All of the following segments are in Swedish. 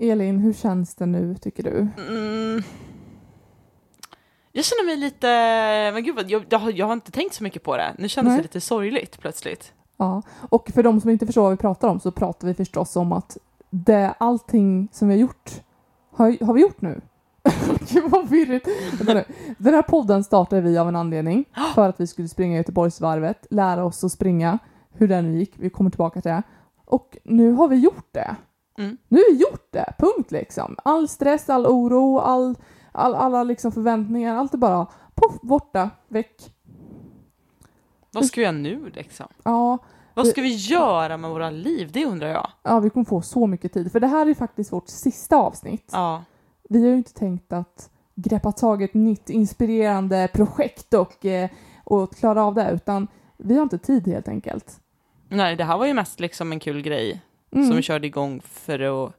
Elin, hur känns det nu tycker du? Mm. Jag känner mig lite, men gud vad, jag, jag, har, jag har inte tänkt så mycket på det. Nu Nej. det lite sorgligt plötsligt. Ja, och för de som inte förstår vad vi pratar om så pratar vi förstås om att det, allting som vi har gjort har, har vi gjort nu. Gud vad virrigt. Den här podden startade vi av en anledning för att vi skulle springa Göteborgsvarvet, lära oss att springa, hur det nu gick, vi kommer tillbaka till det. Och nu har vi gjort det. Mm. Nu har vi gjort det, punkt liksom. All stress, all oro, all, all, alla liksom förväntningar, allt är bara poff, borta, väck. Vad ska vi göra nu liksom? Ja, Vad ska vi göra med våra liv? Det undrar jag. ja, vi kommer få så mycket tid. För det här är faktiskt vårt sista avsnitt. Ja. Vi har ju inte tänkt att greppa tag i ett nytt inspirerande projekt och, eh, och klara av det, utan vi har inte tid helt enkelt. Nej, det här var ju mest liksom en kul grej Mm. som vi körde igång för att,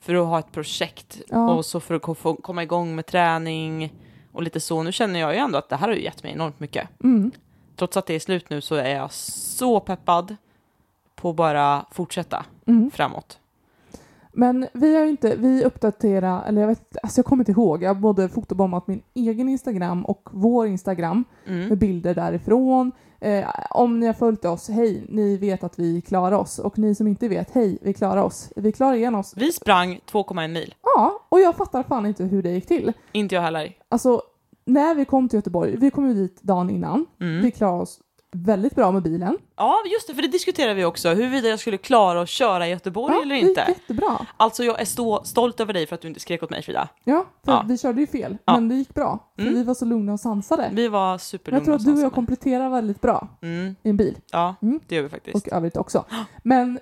för att ha ett projekt Ja. och så för att få komma igång med träning och lite så. Nu känner jag ju ändå att det här har ju gett mig enormt mycket. Mm. Trots att det är slut nu så är jag så peppad på att bara fortsätta Mm. framåt. Men vi har ju inte, vi uppdaterar, eller jag vet alltså jag kommer inte ihåg, jag har både fotobombat min egen Instagram och vår Instagram Mm. med bilder därifrån. Eh, om ni har följt oss, hej, ni vet att vi klarar oss. Och ni som inte vet, hej, vi klarar oss. Vi klarar igen oss. Vi sprang 2,1 mil. Ja, och jag fattar fan inte hur det gick till. Inte jag heller. Alltså, när vi kom till Göteborg, vi kom ju dit dagen innan. Mm. Vi klarade oss väldigt bra med bilen. Ja, just det, för det diskuterade vi också, huruvida jag skulle klara att köra i Göteborg eller det gick inte. jättebra. Alltså jag är så stolt över dig för att du inte skrek åt mig Frida. Ja, för Ja. vi körde ju fel, Ja. men det gick bra. För Mm. vi var så lugna och sansade. Vi var superlugna jag tror att du och jag kompletterar väldigt bra Mm, i en bil. ja, Mm. det gör vi faktiskt. Och övrigt också. Men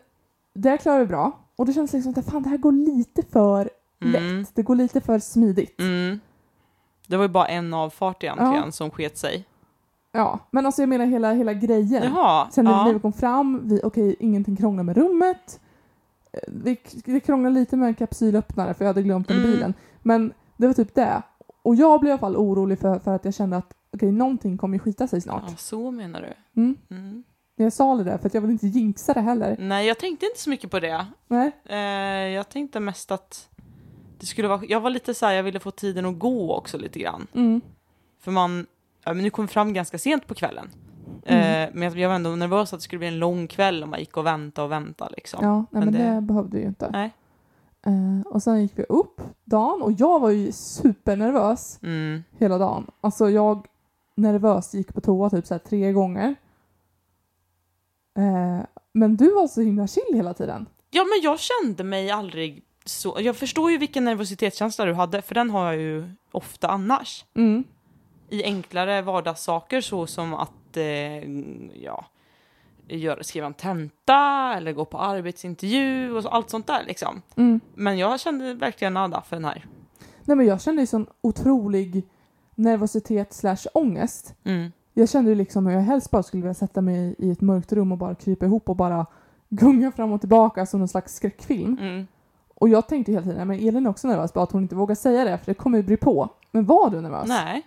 det klarar vi bra. Och det känns liksom att fan, det här går lite för Mm. lätt. Det går lite för smidigt. Mm. Det var ju bara en avfart egentligen som sket sig. Ja, men alltså jag menar hela, hela grejen. Jaha, Sen när, ja. vi kom fram, vi, okej, ingenting krånglar med rummet. Eh, Det, det krånglade lite med en kapsylöppnare för jag hade glömt den i Mm. bilen. Men det var typ det. Och jag blev i alla fall orolig för, för att jag kände att okej, någonting kommer ju skita sig snart. ja, så menar du. Mm. Mm. Jag sa det där för att jag vill inte jinxa det heller. Nej, jag tänkte inte så mycket på det. Nej. Eh, jag tänkte mest att det skulle vara, jag var lite så här, jag ville få tiden att gå också lite grann. Mm. För man, ja, men nu kom vi fram ganska sent på kvällen. Mm. Eh, men jag, var ändå nervös att det skulle bli en lång kväll om man gick och väntade och väntade liksom. Ja, nej, men, Men det... det- behövde ju inte. Nej. Eh, och sen gick vi upp dagen och jag var ju supernervös Mm. hela dagen. Alltså jag nervöst gick på toa typ så här tre gånger. Eh, men du var så himla chill hela tiden. Ja, men jag kände mig aldrig så. Jag förstår ju vilken nervositetskänsla du hade, för den har jag ju ofta annars. Mm. I enklare vardagssaker så som att, eh, ja, göra, skriva en tenta eller gå på arbetsintervju och så, allt sånt där liksom. Mm. Men jag kände verkligen nada för den här. Nej men jag kände ju sån otrolig nervositet slash ångest. Mm. Jag kände ju liksom hur jag helst bara skulle vilja sätta mig i ett mörkt rum och bara krypa ihop och bara gunga fram och tillbaka som någon slags skräckfilm. Mm. Och jag tänkte hela tiden, "Nej, men Elin är också nervös, bara att hon inte vågar säga det för det kommer ju bli på. Men var du nervös? Nej.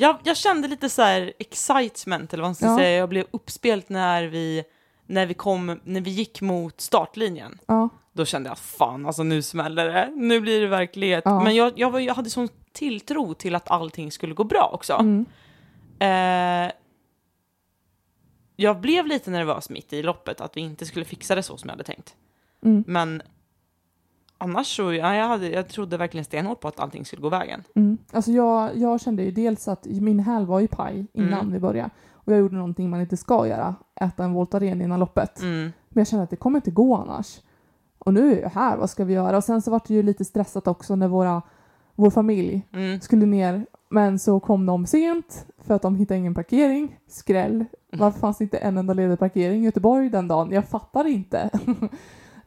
Jag, jag kände lite så här excitement, eller vad man ska Ja. säga. Jag blev uppspelt när vi, när vi kom, när vi gick mot startlinjen. Ja. Då kände jag fan, alltså nu smäller det. Nu blir det verklighet. Ja. Men jag, jag, var, jag hade sån tilltro till att allting skulle gå bra också. Mm. Eh, jag blev lite nervös mitt i loppet att vi inte skulle fixa det så som jag hade tänkt. Mm. Men annars så, ja, jag, hade, jag trodde verkligen stenhårt på att allting skulle gå vägen. Mm. Alltså jag, jag kände ju dels att min häl var ju paj innan Mm. vi började. Och jag gjorde någonting man inte ska göra, äta en Voltaren innan loppet. Mm. Men jag kände att det kommer inte gå annars. Och nu är jag här, vad ska vi göra? Och sen så var det ju lite stressat också när våra, vår familj Mm. skulle ner. Men så kom de sent för att de hittade ingen parkering. Skräll. Varför fanns det inte en enda ledig parkering i Göteborg den dagen? Jag fattar inte.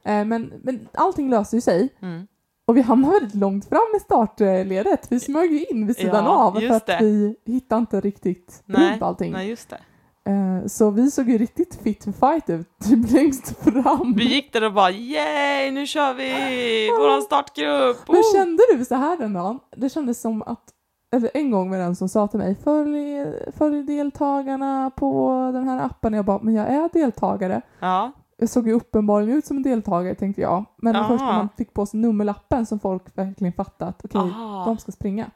Eh, men, men allting löste ju sig. Mm. Och vi hamnade väldigt långt fram i startledet. Vi smög ju in vid sidan Ja, av för att det. vi hittade inte riktigt Nej, runt allting. Nej, just det. Eh, så vi såg ju riktigt fit for fight ut, typ längst fram. Vi gick där och bara yay, nu kör vi! Våran startgrupp! Men Oh! kände du så här den dagen? Det kändes som att, eller en gång var det en som sa till mig, följ, följ deltagarna på den här appen. Jag bara, men jag är deltagare. Ja, jag såg ju uppenbarligen ut som en deltagare tänkte jag. Men Aha. först när man fick på sig nummerlappen som folk verkligen fattade att okej, Aha. de ska springa.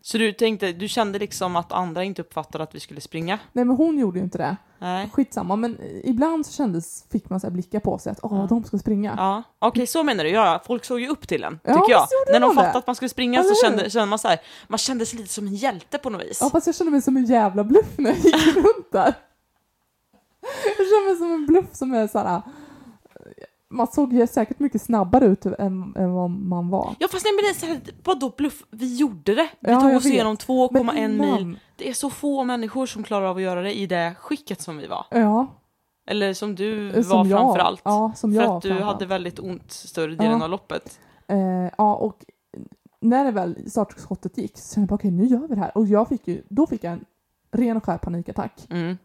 Så du tänkte, du kände liksom att andra inte uppfattade att vi skulle springa? Nej men hon gjorde ju inte det. Nej. Skitsamma, men ibland så kändes, fick man så blickar på sig att åh, Ja. de ska springa. Ja, okej så menar du. Ja, folk såg ju upp till en, Ja, tycker jag. visst gjorde När de de det? fattade att man skulle springa så Eller hur? kände, kände man så här, man kände sig lite som en hjälte på något vis. Ja, fast jag kände mig som en jävla bluff när jag gick runt där. Jag kände mig som en bluff som är så här. Man såg ju säkert mycket snabbare ut än, än vad man var. Ja fast nej men det är så här, vadå bluff? Vi gjorde det. Vi Ja, tog oss vet. igenom 2,1 Men mil. Det är så få människor som klarar av att göra det i det skicket som vi var. Ja, Eller som du som var jag. framför allt. Ja, som För jag att du hade väldigt ont större delen Ja. av loppet. Eh, ja, och när det väl startskottet gick så kände jag bara okej, nu gör vi det här. Och jag fick ju, då fick jag en ren och skär panikattack. Mm.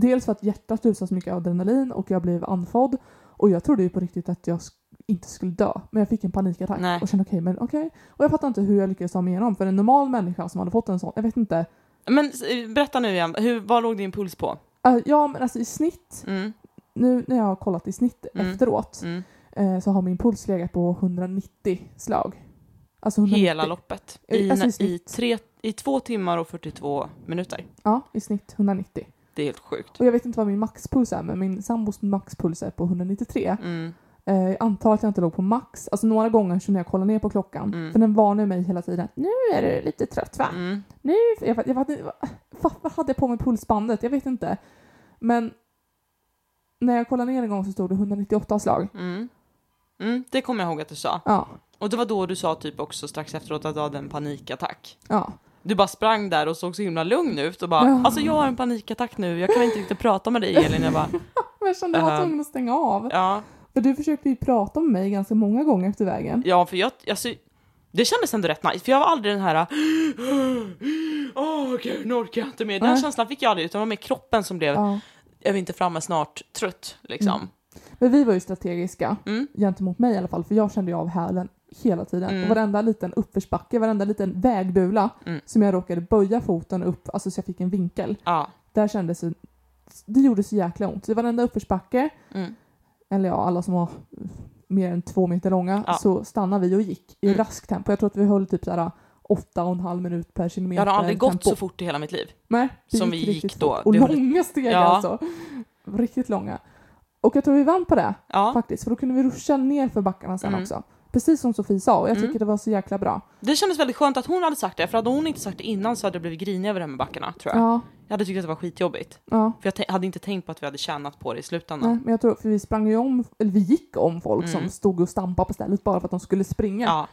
Dels för att hjärtat rusade så mycket adrenalin och jag blev andfådd. Och jag trodde ju på riktigt att jag inte skulle dö. Men jag fick en panikattack Nej. och kände okej, men okej. Och jag fattar inte hur jag lyckades ta mig igenom. För en normal människa som hade fått en sån, jag vet inte. Men eh, berätta nu igen, hur, vad låg din puls på? Uh, ja, men alltså i snitt, Mm. nu när jag har kollat i snitt Mm. efteråt, Mm. eh, så har min puls legat på 190 slag. Alltså 190. Hela loppet. I, Alltså i i, tre, I två timmar och 42 minuter. Ja, i snitt 190. Det är helt sjukt. Och jag vet inte vad min maxpuls är, men min sambos maxpuls är på 193. Mm. Eh, jag antar att jag inte låg på max. Alltså några gånger så när jag kollar ner på klockan, Mm. för den varnar mig hela tiden. Nu är du lite trött va? Mm. Nu, jag, jag, jag, vad hade jag på mig pulsbandet? Jag vet inte. Men när jag kollade ner en gång så stod det 198 slag. Mm. Mm. Det kommer jag ihåg att du sa. Ja, Och det var då du sa typ också strax efteråt att du hade en panikattack. ja. Du bara sprang där och såg så himla lugn ut och bara Ja. alltså jag har en panikattack nu, jag kan inte riktigt prata med dig Elin. Jag bara Men jag kände att jag var Uh. tvungen att stänga av. ja, För du försökte ju prata med mig ganska många gånger efter vägen. ja för jag, alltså, det kändes ändå rätt nice för jag var aldrig den här åh gud nu orkar jag inte mer. Den Nej. känslan fick jag aldrig utan det var mer kroppen som blev Ja. jag vill inte framme snart, trött liksom. Men vi var ju strategiska, Mm. gentemot mig i alla fall, för jag kände ju av hälen hela tiden. Mm. Och varenda liten uppförsbacke, varenda liten vägbula Mm. som jag råkade böja foten upp, alltså så jag fick en vinkel. Ja. Där kändes det, det gjorde så jäkla ont. Så varenda uppförsbacke, Mm. eller ja, alla som var mer än två meter långa, Ja. så stannade vi och gick i Mm. raskt tempo. Jag tror att vi höll typ såhär åtta och en halv minut per kilometer Jag har aldrig gått tempo. så fort i hela mitt liv. Nej, som vi gick då. fort. Och långa steg Ja. alltså. Riktigt långa. Och jag tror vi vann på det Ja, faktiskt, för då kunde vi ruscha ner för backarna sen Mm. också. Precis som Sofie sa, och jag Mm. tycker det var så jäkla bra. det kändes väldigt skönt att hon hade sagt det, för hade hon inte sagt det innan så hade jag blivit grinig över det här med backarna, tror jag. Ja, Jag hade tyckt att det var skitjobbigt. ja. För jag hade inte tänkt på att vi hade tjänat på det i slutändan. Nej, men jag tror, för vi sprang ju om, eller vi gick om folk Mm. som stod och stampade på stället bara för att de skulle springa. Ja.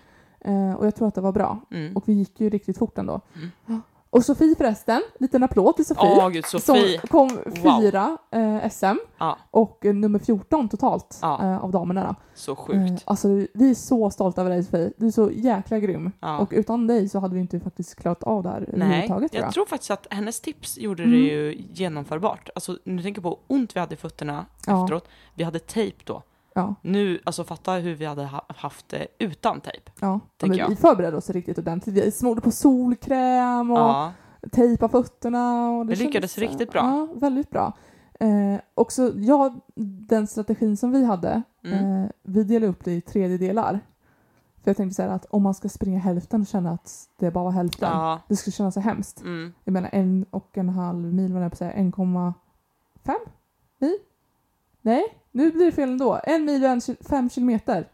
Eh, och jag tror att det var bra. Mm. Och vi gick ju riktigt fort ändå. Mm. Och Sofie förresten, liten applåd till Sofie. Åh gud, Sofie. Som kom Wow. fyra eh, SM Ja. och eh, nummer 14 totalt Ja. eh, av damerna. Så Eh, sjukt. alltså vi är så stolta över dig Sofie. Du är så jäkla grym. Ja. Och utan dig så hade vi inte faktiskt klarat av det här Nej, överhuvudtaget tror jag jag. tror faktiskt att hennes tips gjorde Mm. det ju genomförbart. Alltså, du tänker på hur ont vi hade i fötterna efteråt. Vi hade tejp då. Ja, Nu, alltså fatta hur vi hade ha- haft det utan tejp. ja. Tänker Men jag. vi förberedde oss riktigt ordentligt. Vi smorde på solkräm och Ja. tejpa fötterna. Och det Vi lyckades kändes, riktigt bra. Ja, väldigt bra. Eh, också, ja, den strategin som vi hade, Mm. eh, vi delade upp det i tredjedelar. För jag tänkte här att om man ska springa hälften och känna att det bara var hälften, Ja. det skulle kännas så hemskt. Mm. Jag menar en och en halv mil, vad jag på att säga, 1,5 mil? Nej, nu blir det fel ändå. En mil och en, fem kilometer.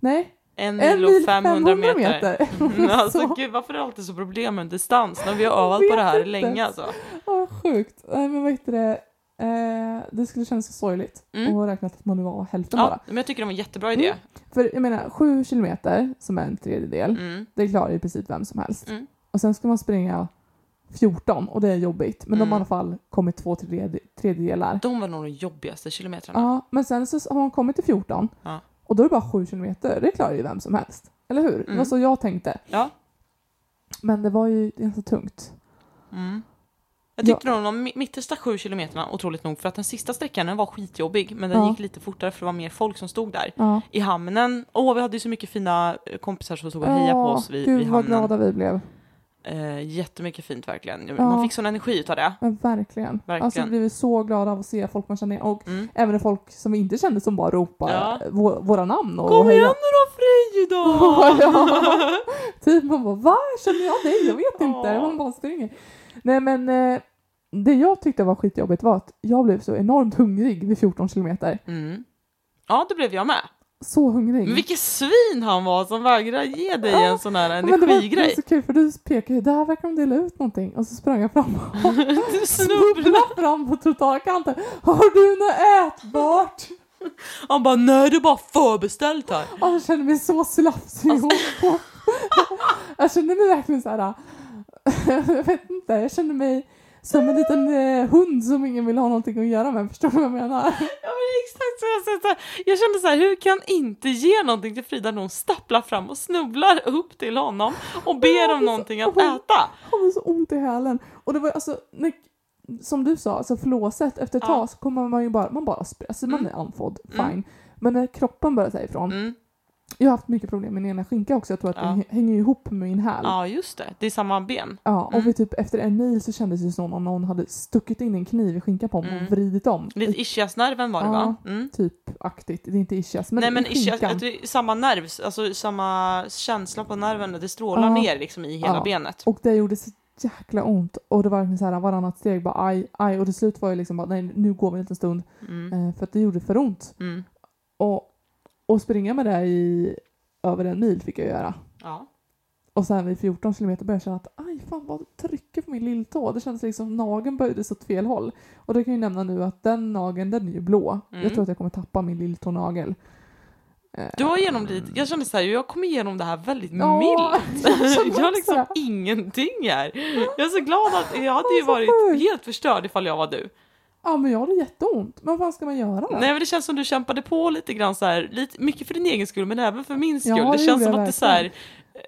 Nej, En en mil och mil 500 meter. meter. Mm, alltså Så- gud, varför är det alltid så problem med distans när vi har övat på det här inte. länge alltså? Vad sjukt. Nej, men vad heter det? Eh, det skulle kännas så sorgligt Mm. och räknat att man var hälften bara. Ja, men jag tycker det var en jättebra idé. Mm. För jag menar, sju kilometer, som är en tredjedel, Mm. det klarar i princip vem som helst. Mm. Och sen ska man springa 14 och det är jobbigt. Men de Mm. har i alla fall kommit två tredje- tredjedelar. De var nog de jobbigaste kilometrarna. Ja, men sen så har man kommit till 14 Ja. och då är det bara 7 kilometer. Det klarar ju vem som helst. Eller hur? Det var Mm. så jag tänkte. Ja. Men det var ju ganska tungt. Mm. Jag tyckte nog de mi- mittersta sju kilometerna, otroligt nog, för att den sista sträckan den var skitjobbig, men den Ja. gick lite fortare för det var mer folk som stod där. Ja. I hamnen, åh vi hade ju så mycket fina kompisar som stod och hejade på oss vid, gud vid vad hamnen. glada vi blev. Eh, jättemycket fint verkligen. Ja. Man fick sån energi utav det. Men verkligen. Verkligen. Alltså vi blev så glada av att se folk man känner. Och Mm. även folk som vi inte kände som bara ropar Ja. vå- våra namn. Och Kom igen nu då Frida! ja. Typ man bara va? Känner jag dig? Jag vet inte. Ja. Man bara springer. Nej men eh, det jag tyckte var skitjobbigt var att jag blev så enormt hungrig vid 14 kilometer. Mm. Ja, det blev jag med. Så hungrig. Men vilket svin han var som vägrade ge dig Ja, en sån här Men det var, det energigrej. så kul för du pekade ju, där verkar de dela ut någonting. Och så sprang jag fram och Du snubblade. fram på trottoarkanten. Har du något ätbart? Han bara, nej du är bara förbeställt här. Och jag kände mig så slafsig Alltså-. Jag kände mig verkligen så här. Jag vet inte, jag kände mig som en liten eh, hund som ingen vill ha någonting att göra med. Förstår du vad jag menar? Ja men exakt så jag, så, jag kände så här, hur kan inte ge någonting till Frida när hon stapplar fram och snubblar upp till honom och ber om någonting att äta? Jag hade så ont i hälen. Och det var alltså, när, som du sa, alltså flåset efter ett Ja. tag så kommer man ju bara, man bara alltså man Mm. är andfådd, Mm. fine. Men när kroppen börjar säga ifrån. Mm. Jag har haft mycket problem med min ena skinka också, jag tror att Ja. den hänger ihop med min häl. Ja just det, det är samma ben. Ja, och Mm. vid typ efter en mil så kändes det som om någon hade stuckit in en kniv i skinkan på mig Mm. och vridit om. Lite ischiasnerven var det va? Mm. Typ aktigt, det är inte ischias men, Nej men ischias, det är samma nerv, alltså samma känsla på nerven, det strålar Ja. ner liksom i hela Ja. benet. Och det gjorde så jäkla ont och det var verkligen så här varannat steg bara aj, aj och till slut var jag liksom bara nej nu går vi en liten stund Mm. eh, för att det gjorde för ont. Mm. Och, och springa med det i över en mil fick jag göra. Ja. Och sen vid 14 kilometer började jag känna att aj fan vad trycker på min lilltå. Det kändes liksom som nageln böjdes åt fel håll. Och det kan jag nämna nu att den nageln den är ju blå. Mm. Jag tror att jag kommer tappa min lilltånagel. Eh, Du har genomlidit, jag kände så här, jag kommer igenom det här väldigt Ja, milt. jag har liksom ingenting här. Jag är så glad att jag hade ju varit helt förstörd ifall jag var du. Ja men jag hade jätteont. Men vad ska man göra då? Nej men det känns som du kämpade på lite grann så här, lite, mycket för din egen skull men även för min skull. Ja, det det känns som att det så här,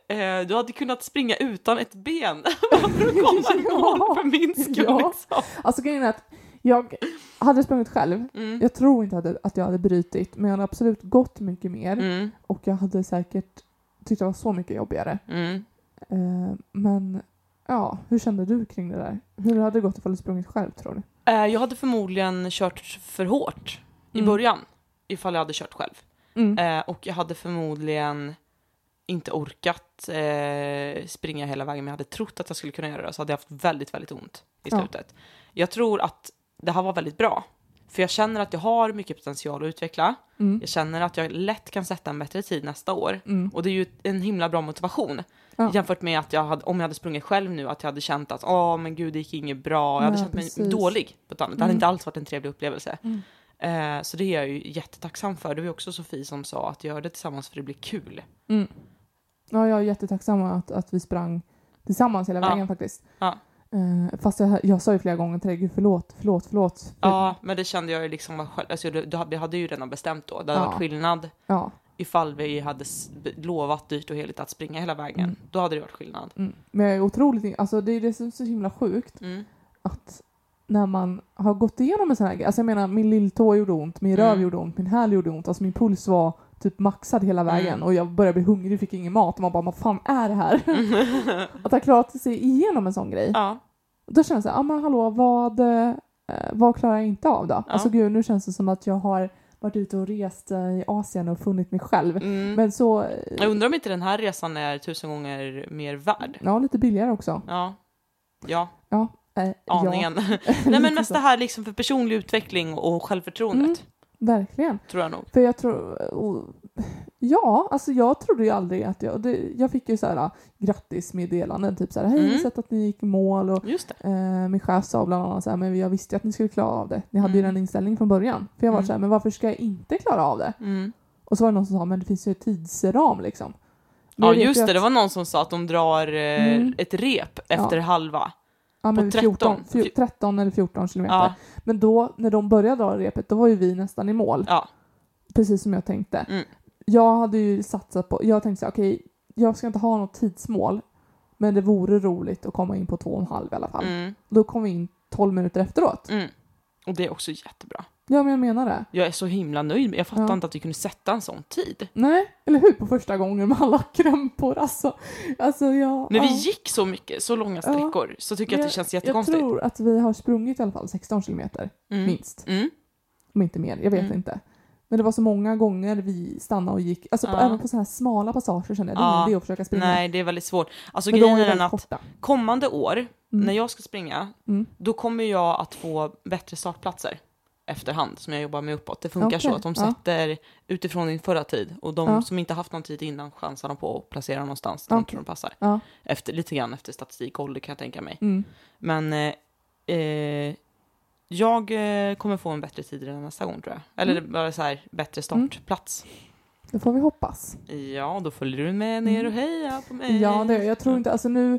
eh, du hade kunnat springa utan ett ben för att komma i mål för min skull. Ja. Liksom. Alltså grejen är att jag hade sprungit själv. Mm. Jag tror inte att- att jag hade brutit men jag hade absolut gått mycket mer. Mm. Och jag hade säkert tyckt det var så mycket jobbigare. Mm. Eh, men ja, hur kände du kring det där? Hur hade det gått ifall du sprungit själv tror du? Eh, jag hade förmodligen kört för hårt i Mm. början ifall jag hade kört själv. Mm. Eh, och jag hade förmodligen inte orkat eh, springa hela vägen, men jag hade trott att jag skulle kunna göra det, så hade jag haft väldigt, väldigt ont i Ja. slutet. Jag tror att det här var väldigt bra, för jag känner att jag har mycket potential att utveckla. Mm. Jag känner att jag lätt kan sätta en bättre tid nästa år. Mm. Och det är ju en himla bra motivation. Ja. Jämfört med att jag hade, om jag hade sprungit själv nu, att jag hade känt att åh men gud det gick inget bra. Jag hade Nej, känt mig precis. dålig. På ett annat. Det hade Mm. inte alls varit en trevlig upplevelse. Mm. Eh, så det är jag ju jättetacksam för. Det var ju också Sofie som sa att göra det tillsammans för det blir kul. Mm. Ja, jag är jättetacksam att, att vi sprang tillsammans hela Ja. vägen faktiskt. Ja. Eh, fast jag, jag sa ju flera gånger till dig, gud förlåt, förlåt, förlåt. För, Ja, men det kände jag ju liksom. Alltså, det- det- hade ju redan bestämt då. Det hade Ja. varit skillnad ja. Ifall vi hade lovat dyrt och heligt att springa hela vägen. Mm. Då hade det varit skillnad. Mm. Men jag är otroligt, alltså det är det som är så himla sjukt Mm. att när man har gått igenom en sån här grej, alltså jag menar min lilltå gjorde ont, min röv Mm. gjorde ont, min häl gjorde ont, alltså min puls var typ maxad hela vägen Mm. och jag började bli hungrig, fick ingen mat och man bara vad fan är det här? att ha klarat sig igenom en sån grej. ja. Då känns det, ja men hallå vad, eh, vad klarar jag inte av då? Ja. Alltså gud nu känns det som att jag har varit ute och rest i Asien och funnit mig själv. Mm. Men så, Jag undrar om inte den här resan är tusen gånger mer värd. ja lite billigare också. Ja. Ja, Eh, aningen. Ja, Nej men mest det här liksom för personlig utveckling och självförtroendet. Mm. Verkligen. Tror jag nog. För jag tror, ja, alltså jag trodde ju aldrig att jag, det, jag fick ju så här grattismeddelanden, typ så här, hej, Mm. sett att ni gick i mål och det. eh, min chef sa bland annat så här, men jag visste ju att ni skulle klara av det. Ni hade ju Mm. den inställningen från början. För jag var Mm. så här, men varför ska jag inte klara av det? Mm. Och så var det någon som sa, men det finns ju ett tidsram liksom. Men Ja just ju det, det att- var någon som sa att de drar eh, Mm. ett rep efter halva. ja, men på 14, 13. fj- 13 eller 14 kilometer. Ja, Men då, när de började dra repet, då var ju vi nästan i mål. ja. Precis som jag tänkte. Mm. Jag hade ju satsat på, jag tänkte så okej, jag ska inte ha något tidsmål, men det vore roligt att komma in på två och en halv i alla fall. Mm. Då kom vi in 12 minuter efteråt. Mm. Och det är också jättebra. Ja, men jag menar det. Jag är så himla nöjd. Jag fattar Ja. inte att vi kunde sätta en sån tid. Nej, eller hur? På första gången med alla krämpor. Alltså, alltså jag... När vi ja. gick så mycket, så långa Ja. sträckor, så tycker jag att det känns Jag jättekonstigt. tror att vi har sprungit i alla fall 16 kilometer, Mm. minst. Mm. Om inte mer, jag vet Mm. inte. Men det var så många gånger vi stannade och gick, alltså på, Ja. även på sådana här smala passager kände jag, det är Ja. ingen idé att försöka springa. Nej, det är väldigt svårt. Alltså Men de grejen är den att korta. kommande år, Mm. när jag ska springa, Mm. då kommer jag att få bättre startplatser efterhand som jag jobbar med uppåt. Det funkar Okej, så att de ja. sätter utifrån din förra tid och de Ja. som inte haft någon tid innan chansar de på att placera någonstans där de Okej. tror de passar. Ja. Efter, lite grann efter statistik och ålder kan jag tänka mig. Mm. Men eh, eh, jag eh, kommer få en bättre tid redan nästa gång tror jag. Eller Mm. bara så här, bättre startplats. Det får vi hoppas. Ja, då följer du med ner och hejar på mig. Ja, det, jag tror inte, alltså nu,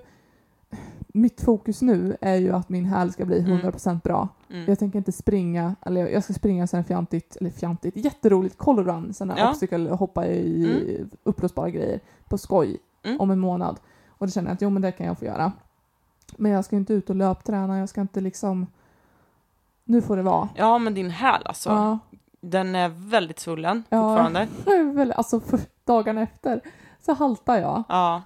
mitt fokus nu är ju att min häl ska bli Mm. 100% bra. Mm. Jag tänker inte springa, eller jag- ska springa sen fjantigt, eller fjantigt, jätteroligt colorun, sådana Ja. obstacle, hoppa i Mm. uppblåsbara grejer på skoj Mm. om en månad. Och det känner jag att jo men det kan jag få göra. Men jag ska inte ut och löpträna, jag ska inte liksom, nu får det vara. Ja, men din häl alltså. Ja, Den är väldigt svullen Ja. fortfarande. alltså för dagarna efter så haltar jag. Ja,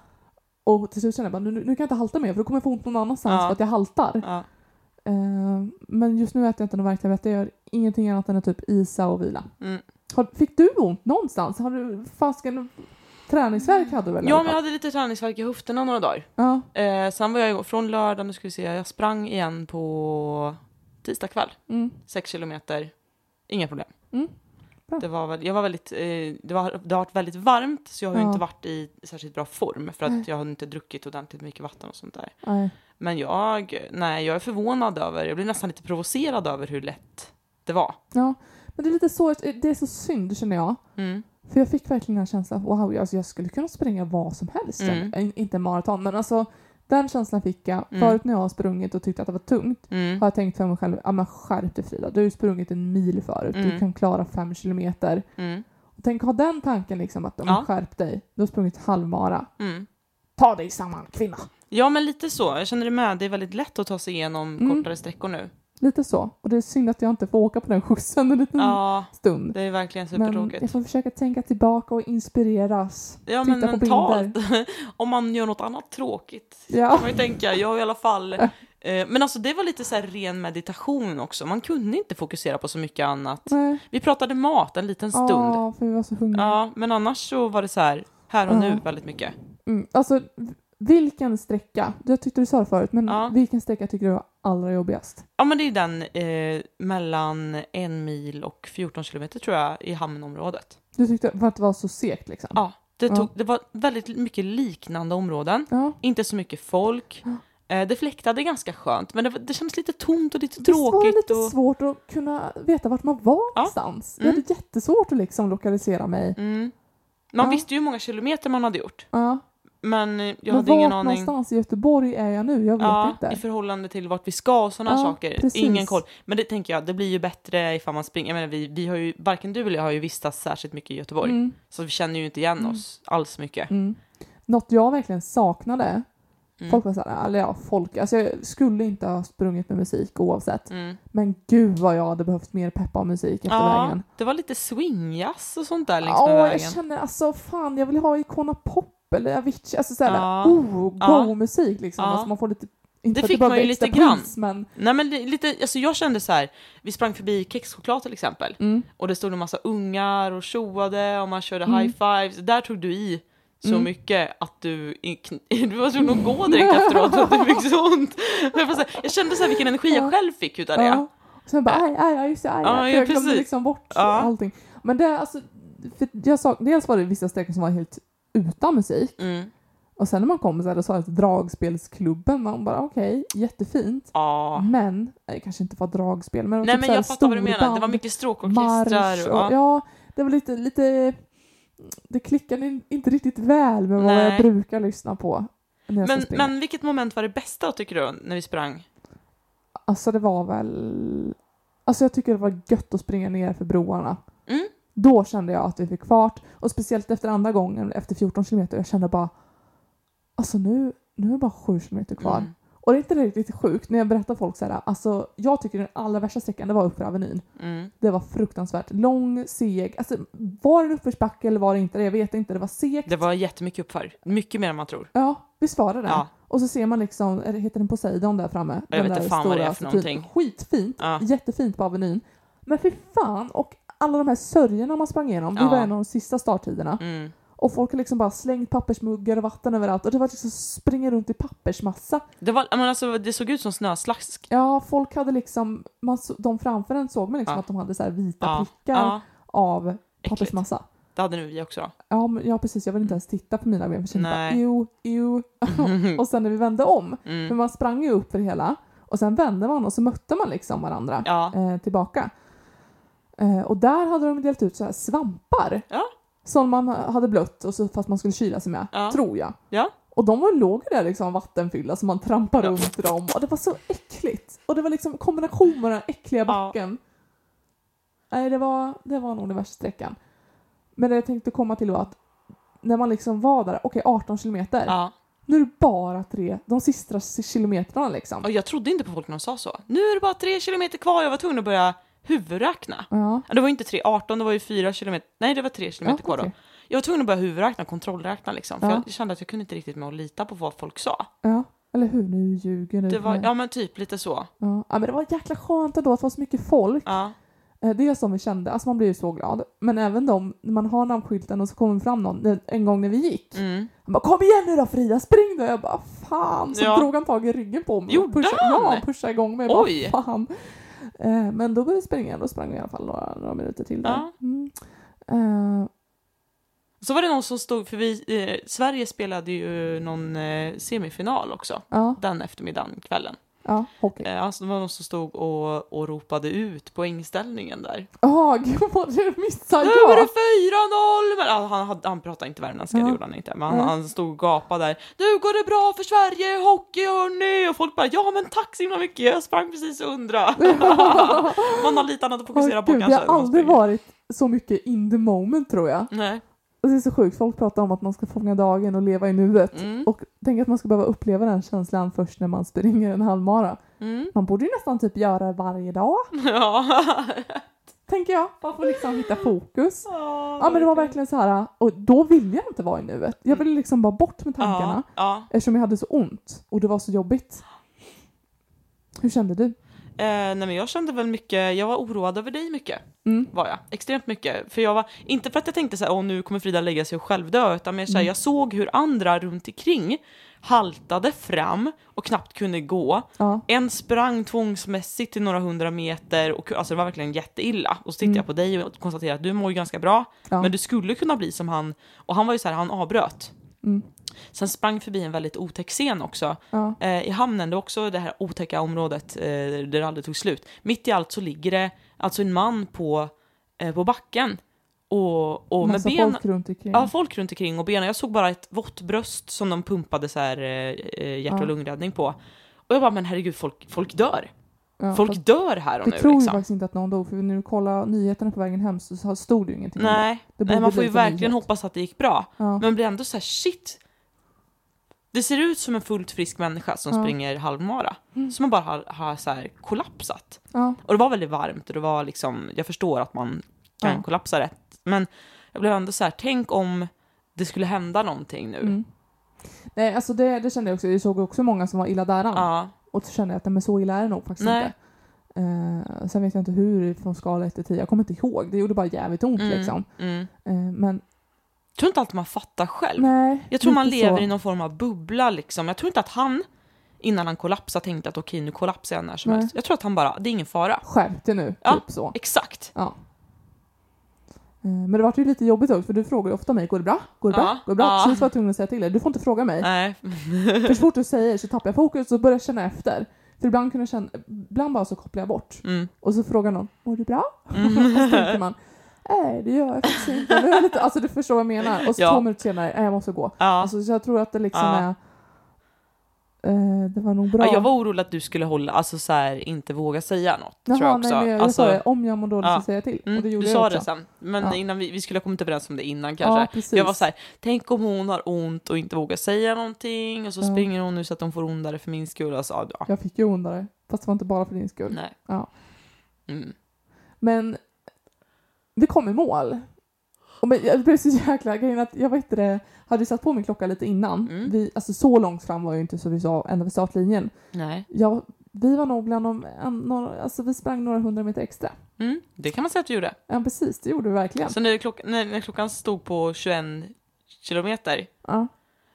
Och till slut känner jag bara, nu, nu kan jag inte halta mer för då kommer jag få ont någon annanstans Ja. för att jag haltar. ja. Eh, men just nu äter jag inte någon värktablett, jag gör ingenting annat än att typ isa och vila. Mm. Har, fick du ont någonstans? Har du fasken träningsvärk hade du väl? Ja, men jag hade lite träningsvärk i höfterna några dagar. ja. Eh, sen var jag från lördag, nu ska vi se, jag sprang igen på tisdag kväll. Mm. Sex kilometer, inga problem. Mm. Det var, väl, jag var väldigt, eh, det, var, det har varit väldigt varmt så jag har Ja. inte varit i särskilt bra form för Nej. att jag har inte druckit ordentligt mycket vatten och sånt där. Nej. Men jag, nej, jag är förvånad över, jag blir nästan lite provocerad över hur lätt det var. Ja. Men det är lite så, det är så synd känner jag. Mm. För jag fick verkligen den känslan, wow, alltså jag skulle kunna springa vad som helst. Mm. Inte maraton, men alltså den känslan fick jag. Mm. Förut när jag har sprungit och tyckt att det var tungt Mm. har jag tänkt för mig själv, ja men skärp dig Frida, du har ju sprungit en mil förut, du Mm. kan klara fem kilometer. Mm. Tänk ha den tanken liksom att, ja. Ja. skärp dig, du har sprungit halvmara. Mm. Ta dig samman kvinna! Ja, men lite så. Jag känner det med. Det är väldigt lätt att ta sig igenom Mm. kortare sträckor nu. Lite så. Och det är synd att jag inte får åka på den skjutsen en liten Ja, stund. det är verkligen. Men supertråkigt. jag får försöka tänka tillbaka och inspireras. Ja, men titta på mentalt. Om man gör något annat tråkigt Ja. kan man ju tänka. Jag har i alla fall... Eh, men alltså det var lite så ren meditation också. Man kunde inte fokusera på så mycket annat. Nej. Vi pratade mat en liten stund. Ja, Ja, för vi var så hungriga. men annars så var det så här här och Ja. nu väldigt mycket. Mm. Alltså, vilken sträcka, jag tyckte du sa det förut, men Ja. vilken sträcka tycker du var allra jobbigast? Ja, men det är den eh, mellan en mil och 14 kilometer tror jag i hamnområdet. Du tyckte för att det var så segt liksom? Ja, det, Ja. tog, det var väldigt mycket liknande områden. Ja. Inte så mycket folk. Ja. Eh, det fläktade ganska skönt, men det, var- det kändes lite tomt och lite var det tråkigt. lite och, svårt att kunna veta vart man var Ja. någonstans? Jag Mm. hade jättesvårt att liksom lokalisera mig. mm. Man Ja. visste ju hur många kilometer man hade gjort, Ja. Men eh, jag Men hade ingen aning. någonstans i Göteborg är jag nu? Jag vet Ja, inte. i förhållande till vart vi ska och sådana Ja, saker. precis. Ingen koll. Men det tänker jag, det blir ju bättre ifall man springer. Jag menar, vi, vi har ju, varken du eller jag har ju vistats särskilt mycket i Göteborg. Mm. Så vi känner ju inte igen Mm. oss alls mycket. Mm. Något jag verkligen saknade, Mm. folk var såhär, eller ja, folk, alltså jag skulle inte ha sprungit med musik oavsett. Mm. Men gud vad jag hade behövt mer peppa och musik efter Ja, vägen. det var lite swingjazz och sånt där längs Ja, med jag vägen. känner alltså fan, jag vill ha Icona Pop eller Avicii, alltså såhär, Ja. oh, Ja. go-musik liksom. Ja. Alltså man får lite, inte Det fick man ju lite grann. puls, men Nej men det, lite, alltså jag kände så här, vi sprang förbi kexchoklad till exempel. mm, Och det stod en massa ungar och tjoade och man körde Mm. high fives. Där tog du i så Mm. mycket att du, du var tvungen att gå direkt efteråt för att du fick så ont. Jag, kände så här vilken energi jag Ja. själv fick utav det. ja. Och sen bara, aj, aj, aj, just det, aj, aj. ja, jag glömde liksom bort Ja. allting. Men det, alltså, för jag sa, dels var det vissa sträckor som var helt utan musik. Mm. Och sen när man kommer så här, sa det dragspelsklubben, man bara okej, jättefint. Ja. Men, nej, kanske inte för dragspel, men det var Nej typ men jag fattar vad du menar, det var mycket stråkorkestrar. Och, och, ja. det var lite, lite, det klickade in- inte riktigt väl med vad jag Nej. brukar lyssna på men, men vilket moment var det bästa tycker du, när vi sprang? Alltså det var väl, alltså jag tycker det var gött att springa ner för broarna. Mm. Då kände jag att vi fick fart och speciellt efter andra gången, efter 14 kilometer, jag kände bara, alltså nu, nu är det bara 7 kilometer kvar. Mm. Och det är inte riktigt sjukt när jag berättar folk så här, alltså jag tycker den allra värsta sträckan det var upp för Avenyn. Mm. Det var fruktansvärt lång, seg, alltså var det en uppförsbacke eller var det inte det? Jag vet inte, det var segt. Det var jättemycket uppför. Mycket mer än man tror. Ja, visst var det det? Ja. Och så ser man liksom, heter den Poseidon där framme? Jag den vet inte fan vad det är för någonting. Skitfint, Ja. jättefint på Avenyn. Men fy fan, och alla de här sörjorna man sprang igenom, det Ja. var en av de sista starttiderna. Mm. Och folk har liksom bara slängt pappersmuggar och vatten överallt och det var liksom springa runt i pappersmassa. Det, var, men alltså, det såg ut som snöslask. Ja, folk hade liksom, man, de framför en såg man liksom Ja. att de hade så vita Ja. prickar Ja, av Äckligt. pappersmassa. det hade nu vi också då. Ja, men, ja, precis. Jag vill inte ens titta på mina ben för jag bara ew, ew. och sen när vi vände om, för Mm. man sprang ju upp för det hela och sen vände man och så mötte man liksom varandra eh, tillbaka. Eh, och där hade de delat ut så här svampar Ja. som man hade blött och så, fast man skulle kyla sig med, Ja. tror jag. Ja. Och de var, låg där liksom vattenfyllda så man trampade Ja. runt dem och det var så äckligt. Och det var liksom kombination med den äckliga backen. Nej, det var, det var nog den värsta sträckan. Men det jag tänkte komma till var att när man liksom var där, okej 18 kilometer, ja. nu är det bara tre, de sista kilometrarna liksom. Och jag trodde inte på folk när de sa så. Nu är det bara tre kilometer kvar, jag var tvungen att börja huvudräkna. Ja, Det var ju inte 3,18, det var ju 4 kilometer. Nej, det var 3 kilometer ja, kvar då. Jag var tvungen att börja huvudräkna, kontrollräkna liksom. För Ja. jag kände att jag kunde inte riktigt med att lita på vad folk sa. Ja, eller hur? Nu ljuger nu. Det var, Nej. ja men typ lite så. Ja. ja, men det var jäkla skönt ändå att det var så mycket folk. Ja. Eh, Det är som vi kände, alltså man blir ju så glad. Men även de, när man har namnskylten och så kommer fram någon, en gång när vi gick. Mm. Han bara kom igen nu då Frida, spring då! Jag bara fan! Så Ja. drog han tag i ryggen på mig. och Gjorde pushade, han? Ja, han pushade igång mig. Jag Oj. Bara, fan. Eh, men då började jag springa då sprang vi i alla fall några, några minuter till där. Mm. Eh, Så var det någon som stod, för vi, eh, Sverige spelade ju någon eh, semifinal också. Den eftermiddagen, kvällen. Ja, hockey. Eh, alltså det var någon som stod och, och ropade ut poängställningen där. Jaha, gud vad det missade Nu är jag! det 4-0! Men, ja, han, hade- han pratade inte värmländska, Ja. det gjorde han inte. Men han, han stod och gapade där. Nu går det bra för Sverige, hockey hörni! Och folk bara ja men tack så himla mycket, jag sprang precis och undrade. Man har lite annat att fokusera Åh, på gud, kanske. Jag har aldrig varit så mycket in the moment tror jag. Nej. Det är så sjukt, folk pratar om att man ska fånga dagen och leva i nuet. Mm. Och tänk att man ska behöva uppleva den känslan först när man springer en halvmara. Mm. Man borde ju nästan typ göra det varje dag, Ja. tänker jag. Bara för att liksom hitta fokus. ja, Ja men det var verkligen så här, och då ville jag inte vara i nuet. Jag ville liksom bara bort med tankarna. Ja, ja. Eftersom jag hade så ont och det var så jobbigt. Hur kände du? Eh, nej men jag kände väl mycket, jag var oroad över dig mycket. Mm. Var jag. Extremt mycket. För jag var, inte för att jag tänkte så här, åh nu kommer Frida lägga sig och självdö, utan mer så här, Mm. jag såg hur andra runt omkring haltade fram och knappt kunde gå. Ja, En sprang tvångsmässigt till några hundra meter och alltså det var verkligen jätteilla. Och så tittade Mm. jag på dig och konstaterade att du mår ju ganska bra, ja. men du skulle kunna bli som han. Och han var ju så här, han avbröt. Mm. Sen sprang förbi en väldigt otäck scen också. ja. Eh, I hamnen, det är också det här otäcka området eh, där det aldrig tog slut. Mitt i allt så ligger det alltså en man på, eh, på backen. Och, och med ben, folk runt omkring. ja, folk runt omkring och benen. Jag såg bara ett vått bröst som de pumpade så här eh, eh, hjärt och Ja. lungräddning på. Och jag bara, men herregud, folk, folk dör. Ja, folk dör här och nu tror ju liksom. faktiskt inte att någon dog, för när du kollar nyheterna på vägen hem så stod det ju ingenting om det. Nej, Det nej, man får ju verkligen nyhet. hoppas att det gick bra. Ja. Men blir ändå så här, shit. Det ser ut som en fullt frisk människa som Ja. springer halvmara. Mm. Som bara har, har så här kollapsat. Ja. Och det var väldigt varmt och det var liksom, jag förstår att man kan Ja. kollapsa rätt. Men jag blev ändå så här, tänk om det skulle hända någonting nu. Mm. Nej, alltså det, det kände jag också. Jag såg också många som var illa däran. Ja, Och så kände jag att men så illa är det nog faktiskt Nej. inte. Eh, sen vet jag inte hur från skala 1 till 10. Jag kommer inte ihåg. Det gjorde bara jävligt ont Mm. liksom. Eh, men Jag tror inte alltid man fattar själv. nej. jag tror man lever så. i någon form av bubbla liksom. Jag tror inte att han, innan han kollapsade, tänkte att okej, nu kollapsar jag när som Nej. helst. Jag tror att han bara, det är ingen fara. Skärp dig nu. Ja. Typ så. Exakt. Ja. Eh, Men det var ju lite jobbigt också för du frågar ju ofta mig, går det bra? Går det bra? Ja. Går det bra? Ja. Så jag var tvungen att säga till dig, du får inte fråga mig. Nej. För så fort du säger så tappar jag fokus och börjar känna efter. För ibland kunde jag känna, ibland bara så kopplar jag bort. Mm. Och så frågar någon, mår du bra? Mm. och så tänker man, nej det gör jag faktiskt inte. Är jag lite, alltså du förstår vad jag menar. Och så Ja. två minuter senare, nej jag måste gå. Ja. Alltså, så jag tror att det liksom Ja. är... Eh, det var nog bra. Ja, jag var orolig att du skulle hålla, alltså så här, inte våga säga något. Jaha, tror jag också. nej, men jag, alltså, jag sa det, om jag mår dåligt så säger jag till. mm, och det gjorde du jag sa också. det sen, men innan vi, vi skulle ha kommit överens om det innan kanske. Ja, jag var så här, tänk om hon har ont och inte vågar säga någonting och så springer hon nu så att hon får ondare för min skull. Alltså, ja, Jag fick ju ondare, fast det var inte bara för din skull. nej. Ja. Mm. Men vi kom i mål. Och men jag blev så jäkla grejen att jag vet det, hade satt på min klocka lite innan. Mm. Vi, alltså så långt fram var ju inte så vi sa ända vid startlinjen. nej. Jag, vi var nog bland de, några, alltså vi sprang några hundra meter extra. Mm, det kan man säga att du gjorde. Ja precis, det gjorde vi verkligen. Så när, klock, när, när klockan stod på 21 kilometer Ja.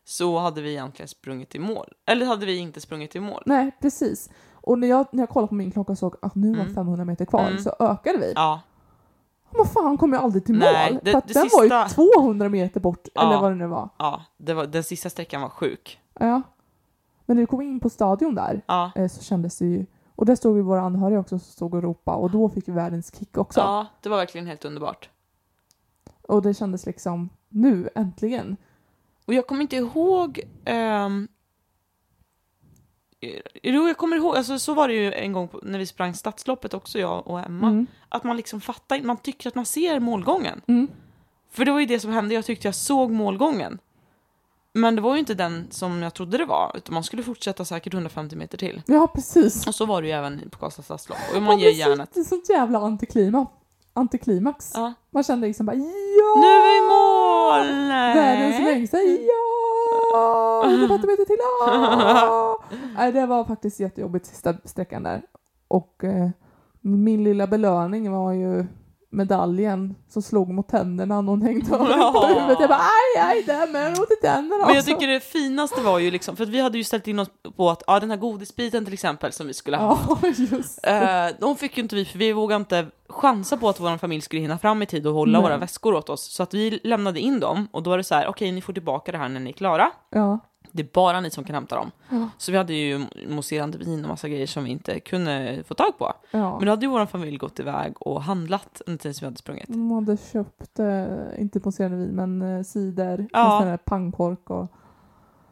så hade vi egentligen sprungit i mål. Eller hade vi inte sprungit i mål? Nej, precis. Och när jag, när jag kollade på min klocka och såg att nu var Mm. 500 meter kvar Mm. så ökade vi. Ja, Vad fan kom jag aldrig till Nej, mål? det- för att den var ju sista- 200 meter bort, Ja. eller vad det nu var. ja det var, den sista sträckan var sjuk. Ja. Men när vi kom in på stadion där Ja, eh, så kändes det ju... Och där stod ju våra anhöriga också som stod och ropade och då fick vi världens kick också. ja, det var verkligen helt underbart. Och det kändes liksom, nu äntligen. Och jag kommer inte ihåg... ehm, Jo, jag kommer ihåg, alltså, så var det ju en gång när vi sprang stadsloppet också, jag och Emma. Mm. Att man liksom fattar, man tycker att man ser målgången. Mm. För det var ju det som hände, jag tyckte jag såg målgången. Men det var ju inte den som jag trodde det var, utan man skulle fortsätta säkert 150 meter till. Ja, precis. Och så var det ju även på Karlstads stadslopp. Och Ja, man ger precis. järnet. Det är sånt jävla antiklimax. antiklimax. Ja. Man kände liksom bara ja! Nu är vi i mål! Världens längsta ja! 150 meter till ja! Nej, det var faktiskt jättejobbigt sista sträckan där. Och eh, min lilla belöning var ju medaljen som slog mot tänderna när hon hängde över Ja. på huvudet. Jag bara aj, aj, dämmer mot i tänderna Men jag tycker det finaste var ju liksom, för att vi hade ju ställt in oss på att, ja den här godisbiten till exempel som vi skulle ha. Ja, just det. Eh, de fick ju inte vi, för vi vågade inte chansa på att vår familj skulle hinna fram i tid och hålla Nej. våra väskor åt oss. Så att vi lämnade in dem och då var det så här, okej ni får tillbaka det här när ni är klara. Ja. Det är bara ni som kan hämta dem. Ja. Så vi hade ju mousserande vin och massa grejer som vi inte kunde få tag på. ja. Men då hade ju vår familj gått iväg och handlat under tiden som vi hade sprungit. De hade köpt, eh, inte mousserande vin, men eh, cider, Ja. sån och...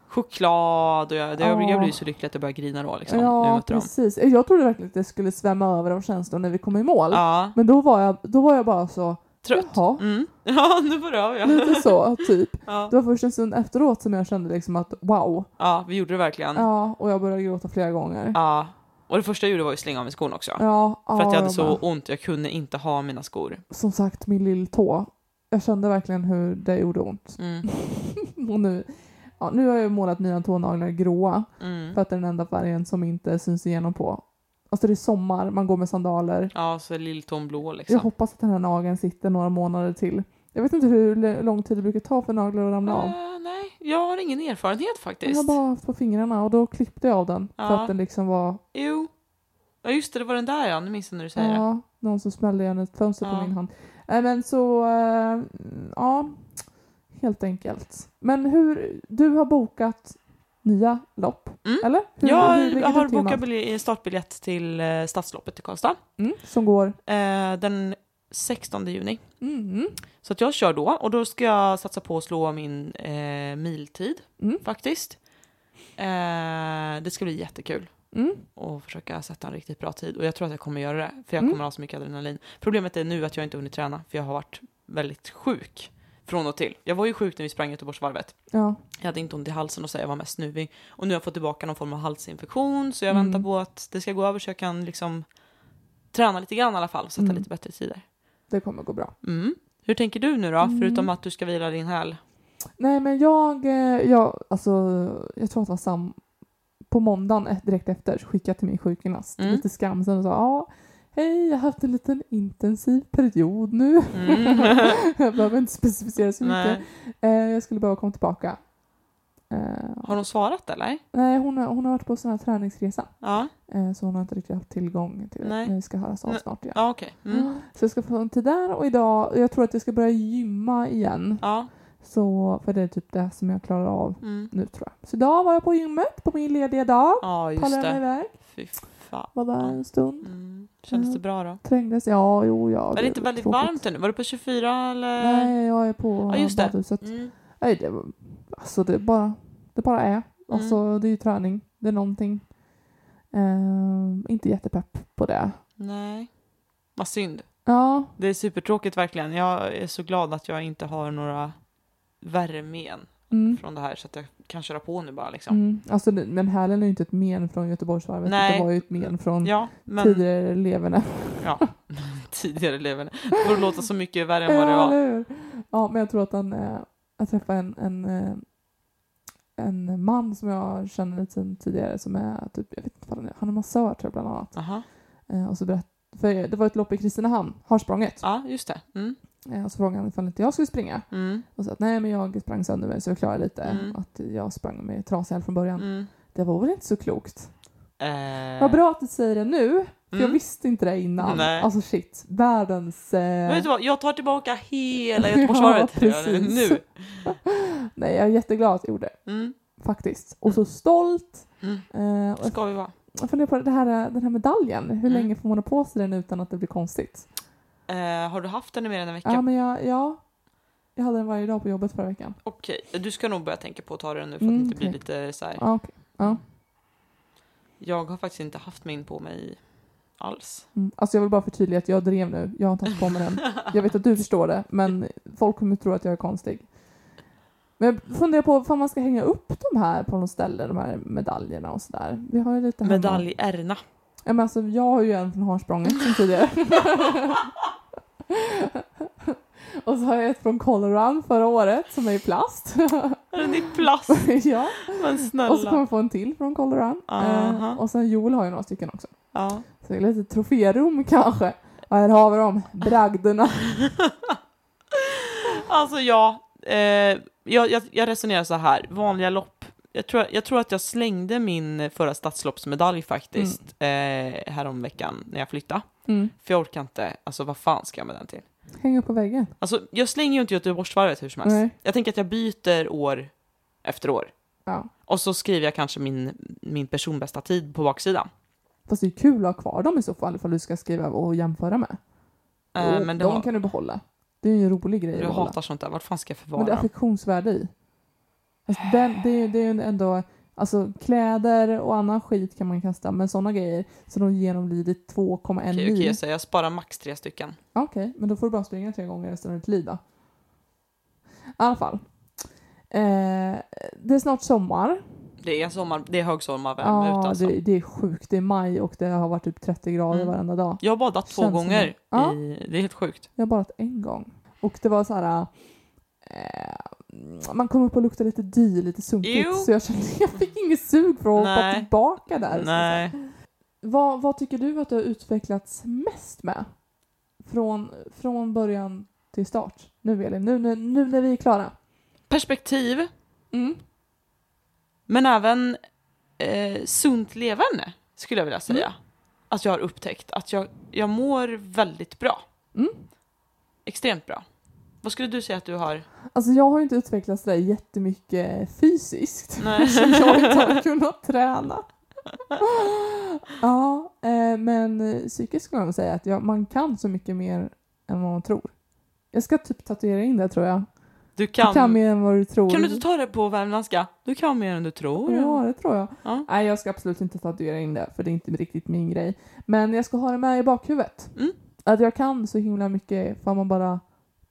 Choklad och jag, det, Ja. jag blev så lycklig att jag började grina då liksom. ja, dem. precis. Jag trodde verkligen att det skulle svämma över av känslor när vi kom i mål. Ja, Men då var, jag, då var jag bara så, trött. jaha, Mm. Ja, nu var det av ja. lite så, typ. ja. Det var först en stund efteråt som jag kände liksom att wow. Ja, vi gjorde det verkligen. Ja. Och jag började gråta flera gånger. Ja, Och det första jag gjorde var ju slänga av mig skorna också. ja, För att jag hade så bara- ont, jag kunde inte ha mina skor. Som sagt, min lilltå. Jag kände verkligen hur det gjorde ont. Mm. Och nu, ja, nu har jag målat mina tånaglar gråa. Mm. För att det är den enda färgen som inte syns igenom på. Alltså det är sommar, man går med sandaler. Ja, så lilltån blå liksom. Jag hoppas att den här nageln sitter några månader till. Jag vet inte hur lång tid det brukar ta för naglar att ramla av. Eh, nej, jag har ingen erfarenhet Jag faktiskt. har bara haft på fingrarna och då klippte jag av den. För Ja. att den liksom var, Jo. Ja, just det, det var den där ja. Nu minns jag när du säger det. ja, någon som smällde igen ett fönster Ja. på min hand. Nej men så, eh, ja, helt enkelt. Men hur, du har bokat nya lopp, Mm. eller? Hur, Jag hur ligger har bokat startbiljett till eh, Stadsloppet i Karlstad. Mm, som går, Eh, den 16 juni. mm, Så att jag kör då och då ska jag satsa på att slå min eh, miltid mm, faktiskt. Eh, det ska bli jättekul mm, att försöka sätta en riktigt bra tid och jag tror att jag kommer göra det för jag Mm. kommer ha så mycket adrenalin. Problemet är nu att jag inte hunnit träna för jag har varit väldigt sjuk från och till. Jag var ju sjuk när vi sprang Göteborgsvarvet. ja, Jag hade inte ont i halsen och så jag var mest snuvig. Och nu har jag fått tillbaka någon form av halsinfektion så jag Mm. väntar på att det ska gå över så jag kan liksom träna lite grann i alla fall och sätta Mm. lite bättre tider. det kommer gå bra. Mm. Hur tänker du nu då, Mm. förutom att du ska vila din häl? Nej men jag, eh, jag, alltså, jag tror att det var sam på måndagen eh, direkt efter så skickade jag till min sjukgymnast Mm. lite skamsen och sa ja, hej jag har haft en liten intensiv period nu. Mm. jag behöver inte specificera så mycket. Eh, jag skulle behöva komma tillbaka. Eh, Har de svarat eller? nej, hon har, hon har varit på sån här träningsresa Ja, eh, så hon har inte riktigt haft tillgång till det. Nej. Men vi ska höras av snart igen. ja okej. Mm. Så jag ska få en tid där och idag, jag tror att jag ska börja gymma igen. Ja. Så, för det är typ det som jag klarar av Mm. nu tror jag. Så idag var jag på gymmet på min lediga dag. Ja, just Pallade mig det. iväg. Fy fan. Var där en stund. Mm. Kändes Ja. det bra då? Trängdes. Ja, jo, ja. Var det inte väldigt tråkigt. varmt nu? Var det på 24 eller? Nej, jag är på Ja, just det. badhuset. Mm. Nej, det, alltså det bara, det bara är. Alltså det är ju träning. Det är någonting. Ehm, inte jättepepp på det. Nej. Vad synd. Ja, Det är supertråkigt verkligen. Jag är så glad att jag inte har några värre men mm, från det här så att jag kan köra på nu bara liksom. mm. Alltså, men hälen är ju inte ett men från Göteborgsvarvet. Nej. Det var ju ett men från Ja, men tidigare eleverna. ja, tidigare leven. Det får låta så mycket värre än vad det var. Ja, men jag tror att han, jag träffade en, en, eh, en man som jag känner lite sedan tidigare som är typ, jag vet inte vad han är, han är massör tror jag bland annat. Aha. Eh, och så berätt, för det var ett lopp i Kristinehamn, Harsprånget. Ja, just det. Mm. Eh, och så frågade han ifall inte jag skulle springa. Mm. Och sa att nej men jag sprang sönder mig så jag klarade lite. Mm. Att jag sprang med trasig häl från början. Mm. Det var väl inte så klokt. Eh, Vad bra att du säger det nu. För jag Mm. visste inte det innan. Nej. Alltså shit, världens... Eh... Vet du vad, jag tar tillbaka hela Göteborgsvarvet. Ja, precis. nu. Nej, jag är jätteglad att jag gjorde det. Mm. Faktiskt. Och så stolt. Mm. Eh, Ska vi vara. jag funderar på det här, den här medaljen. Hur Mm. länge får man ha på sig den utan att det blir konstigt? Eh, har du haft den i mer än en vecka? Ja, men jag, ja, jag hade den varje dag på jobbet förra veckan. Okej, du ska nog börja tänka på att ta den nu för Mm, att det inte blir okej. lite så här. Ja, okej. ja. Jag har faktiskt inte haft min på mig alls. Mm. Alltså jag vill bara förtydliga att jag drev nu. Jag har inte haft på mig den. Jag vet att du förstår det, men folk kommer tro att jag är konstig. Men jag funderar på om man ska hänga upp de här på något ställe, de här medaljerna och sådär. Vi har ju lite hemma. Medaljärna. Ja, men alltså, jag har ju en från Harsprånget sen tidigare. och så har jag ett från Colorado förra året som är i plast. Den är plast, ja. men Och så snälla. kommer jag få en till från Colorado. Aha. Eh, och sen Joel har ju några stycken också. Ja. Så det är lite troférum kanske. Och här har vi dem, bragderna. Alltså ja, eh, jag, jag, jag resonerar så här, vanliga lopp. Jag tror, jag tror att jag slängde min förra stadsloppsmedalj faktiskt eh, häromveckan när jag flyttade. Mm. För jag orkar inte, alltså vad fan ska jag med den till? Häng upp på väggen. Alltså jag slänger ju inte Göteborgsvarvet hur som helst. Nej. Jag tänker att jag byter år efter år. Ja. Och så skriver jag kanske min, min personbästa tid på baksidan. Fast det är kul att ha kvar dem i så fall ifall du ska skriva och jämföra med. Eh, Och men de har, kan du behålla. Det är ju en rolig grej jag hatar sånt där, vart fan ska jag förvara Men det är affektionsvärde i. Alltså den, det, är- det är ju ändå, alltså kläder och annan skit kan man kasta, men sådana grejer som de genomlidit 2,1 Okej, mil. okej, så jag sparar max tre stycken. Okej, men då får du bara springa tre gånger resten av ditt liv då. I alla fall. Eh, det är snart sommar. Det är sommar, det är högsommarvärme Ja, ute alltså. det, det är sjukt. Det är maj och det har varit typ 30 grader Mm. varenda dag. Jag har badat två Känns gånger. det. Ja. I, det är helt sjukt. Jag har badat en gång. Och det var så här... Eh, man kom upp och luktade lite dy, lite sunkigt. Jo. Så jag kände jag fick inget sug för att hoppa tillbaka där. Nej. Vad, vad tycker du att du har utvecklats mest med? Från, från början till start. Nu Elin, nu, nu, nu när vi är klara. Perspektiv, Mm. men även eh, sunt leverne, skulle jag vilja säga. Mm. Att jag har upptäckt att jag, jag mår väldigt bra. Mm. Extremt bra. Vad skulle du säga att du har? Alltså jag har inte utvecklats sådär jättemycket fysiskt. Nej. Jag inte har kunnat träna. Ja, eh, men psykiskt skulle jag säga att jag, man kan så mycket mer än vad man tror. Jag ska typ tatuera in det tror jag. Du Du kan... kan mer än vad du tror. Kan du inte ta det på värmländska? Du kan mer än du tror. Ja, det tror jag. Ja. Nej, jag ska absolut inte tatuera in det, för det är inte riktigt min grej. Men jag ska ha det med i bakhuvudet. Mm. Att jag kan så himla mycket för man bara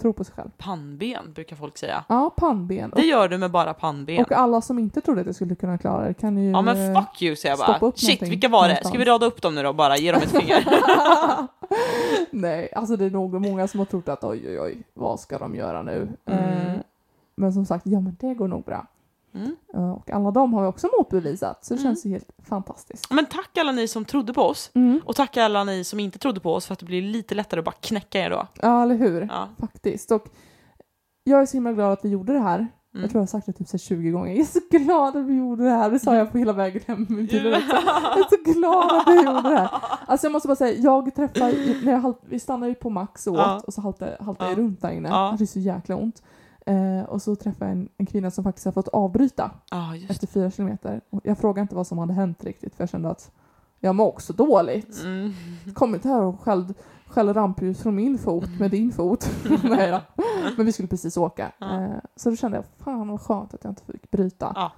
tror på sig själv. Pannben, brukar folk säga. Ja, pannben. Det gör du med bara pannben. och alla som inte trodde att jag skulle kunna klara det kan ju... Ja men fuck you säger jag bara. upp Shit, vilka var det? någonstans. Ska vi rada upp dem nu då bara? Ge dem ett finger. Nej, alltså det är nog många som har trott att oj, oj, oj, vad ska de göra nu? Mm. Eh, men som sagt, ja men det går nog bra. Mm. Eh, och alla de har vi också motbevisat, så det Mm. känns ju helt fantastiskt. Men tack alla ni som trodde på oss. Mm. Och tack alla ni som inte trodde på oss för att det blir lite lättare att bara knäcka er då. Ja, eller hur? Ja. Faktiskt. Och jag är så himla glad att vi gjorde det här. Mm. Jag tror jag har sagt det typ så här 20 gånger. Jag är så glad att vi gjorde det här. Det sa jag på hela vägen hem till bilen också. Jag är så glad att vi gjorde det här. Alltså jag måste bara säga, jag träffar, när jag halt, vi stannade ju på Max och åt Ja. och så haltade, haltade Ja. jag runt där inne. Ja. Jag hade så jäkla ont. Eh, och så träffade jag en, en kvinna som faktiskt har fått avbryta just efter fyra kilometer. Och jag frågade inte vad som hade hänt riktigt för jag kände att jag mår också dåligt. mm. Kommit här och skälld skäller rampljus från min fot med din fot. Nej då. Men vi skulle precis åka. Ja. Eh, så då kände jag, fan vad skönt att jag inte fick bryta. Ja.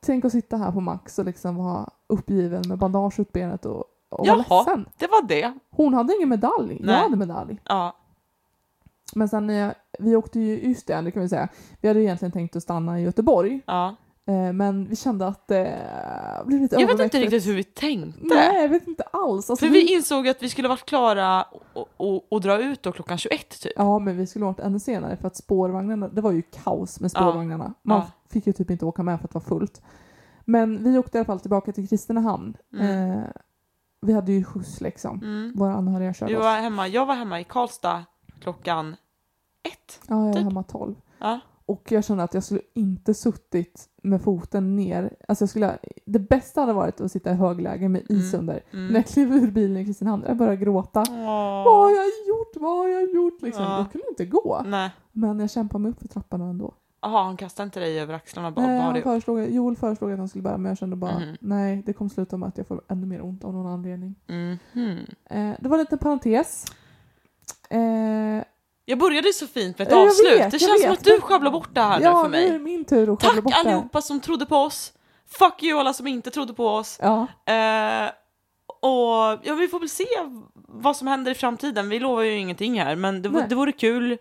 tänk att sitta här på Max och liksom vara uppgiven med bandage runt benet och, och vara Jaha. ledsen. Det var det. Hon hade ingen medalj, Nej. jag hade medalj. Ja. Men sen när jag, vi åkte ju, just det, det kan vi säga, vi hade egentligen tänkt att stanna i Göteborg, ja. eh, men vi kände att det blev lite Jag vet inte riktigt hur vi tänkte. Nej, jag vet inte alls. Alltså, För vi insåg att vi skulle varit klara och, och, och dra ut då klockan 21 typ. Ja, men vi skulle varit ännu senare för att spårvagnarna, det var ju kaos med spårvagnarna. Man Ja. fick ju typ inte åka med för att det var fullt. Men vi åkte i alla fall tillbaka till Kristinehamn. Mm. Eh, vi hade ju skjuts liksom. Mm. Våra anhöriga Vi körde var oss. hemma, jag var hemma i Karlstad klockan ett. Ja, jag var typ. hemma 12. Ja. Och jag kände att jag skulle inte suttit med foten ner. Alltså jag skulle, det bästa hade varit att sitta i högläge med is Mm. under. När Mm. jag klev ur bilen i Kristinehamn, jag började gråta. Vad har Åh. jag gjort? Vad har jag gjort? Liksom. Ja. Jag kunde inte gå. Nej. Men jag kämpade mig upp för trapporna ändå. Jaha, han kastade inte dig över axlarna bara? Nej, han föreslog, Joel föreslog att han skulle börja men jag kände bara Mhm. nej, det kommer sluta med att jag får ännu mer ont av någon anledning. Mhm. Eh, det var en liten parentes. Eh, Jag började så fint med ett Ja, jag avslut. vet, det känns som vet. att du sjabblar bort det här ja, nu för nu är det mig. min tur att Tack bort det. allihopa som trodde på oss. Fuck you alla som inte trodde på oss. Ja, Eh, och ja, vi får väl se vad som händer i framtiden. Vi lovar ju ingenting här, men det, Nej. det vore kul.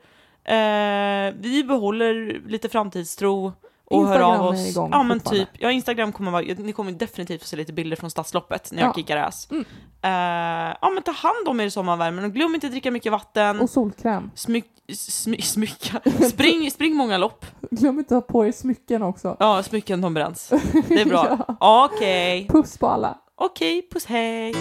Eh, vi behåller lite framtidstro och Instagram hör av är oss. igång ja, men typ. Ja, Instagram kommer vara, ni kommer definitivt få se lite bilder från stadsloppet när jag Ja. kickar ass. Mm. Eh, ja, men ta hand om er i sommarvärmen och glöm inte att dricka mycket vatten. och solkräm. Smyck, smy, smycka. Spring, spring många lopp. Glöm inte att ha på er smycken också. Ja, smycken de bränns. Det är bra. Ja. Okej. Puss på alla. Okej, puss hej.